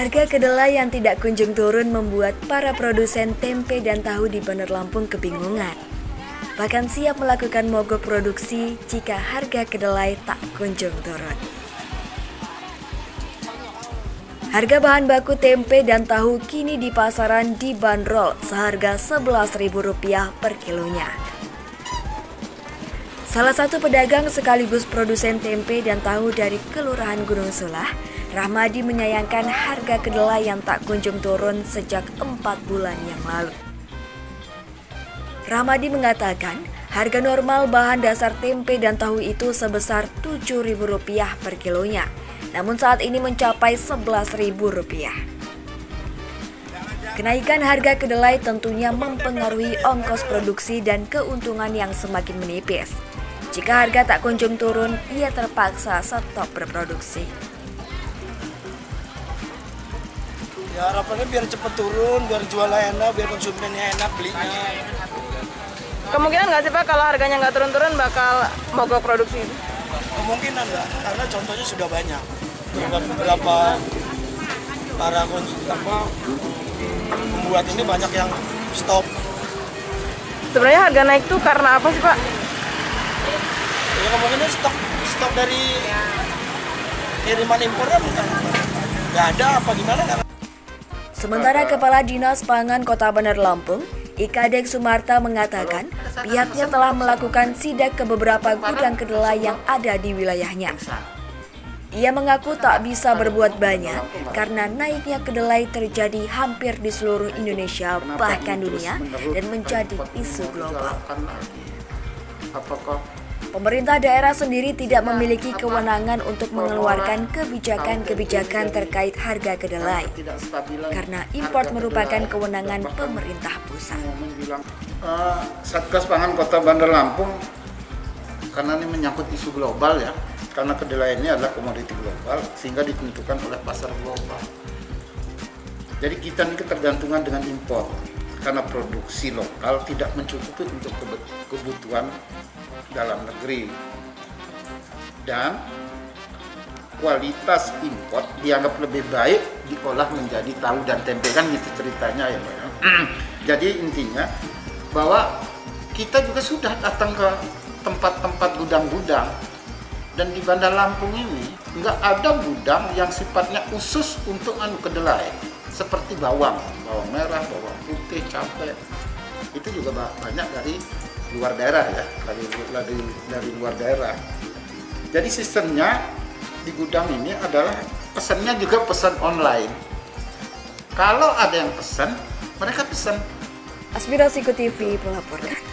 Harga kedelai yang tidak kunjung turun membuat para produsen tempe dan tahu di Bandar Lampung kebingungan. Bahkan siap melakukan mogok produksi jika harga kedelai tak kunjung turun. Harga bahan baku tempe dan tahu kini di pasaran dibanderol seharga Rp11.000 per kilonya. Salah satu pedagang sekaligus produsen tempe dan tahu dari Kelurahan Gunung Sulah, Rahmadi menyayangkan harga kedelai yang tak kunjung turun sejak empat bulan yang lalu. Rahmadi mengatakan, harga normal bahan dasar tempe dan tahu itu sebesar Rp7.000 per kilonya, namun saat ini mencapai Rp11.000. Kenaikan harga kedelai tentunya mempengaruhi ongkos produksi dan keuntungan yang semakin menipis. Jika harga tak kunjung turun, ia terpaksa stop berproduksi. Ya harapannya biar cepat turun, biar jualnya enak, biar konsumennya enak belinya. Kemungkinan nggak sih Pak kalau harganya nggak turun-turun bakal mogok produksi? Kemungkinan nggak, karena contohnya sudah banyak. Beberapa para apa, pembuat ini banyak yang stop. Sebenarnya harga naik tuh karena apa sih Pak? Ya kemungkinan stok stok dari kiriman impornya bukan nggak ada apa gimana kan? Sementara Kepala Dinas Pangan Kota Bandar Lampung, Ikadek Sumarta mengatakan pihaknya telah melakukan sidak ke beberapa gudang kedelai yang ada di wilayahnya. Ia mengaku tak bisa berbuat banyak karena naiknya kedelai terjadi hampir di seluruh Indonesia bahkan dunia dan menjadi isu global. Pemerintah daerah sendiri tidak memiliki kewenangan untuk mengeluarkan kebijakan-kebijakan terkait harga kedelai karena import merupakan kewenangan pemerintah pusat. Uh, Satgas Pangan Kota Bandar Lampung karena ini menyangkut isu global ya, karena kedelai ini adalah komoditi global sehingga ditentukan oleh pasar global. Jadi kita ini ketergantungan dengan impor karena produksi lokal tidak mencukupi untuk kebutuhan dalam negeri dan kualitas import dianggap lebih baik diolah menjadi tahu dan tempe kan gitu ceritanya ya Pak ya. Jadi intinya bahwa kita juga sudah datang ke tempat-tempat gudang-gudang. Dan di Bandar Lampung ini nggak ada gudang yang sifatnya khusus untuk anu kedelai. Seperti bawang, bawang merah, bawang putih, cabai itu juga banyak dari luar daerah ya. Dari dari dari luar daerah. Jadi sistemnya di gudang ini adalah pesannya juga pesan online. Kalau ada yang pesan mereka pesan Aspirasi TV melaporkan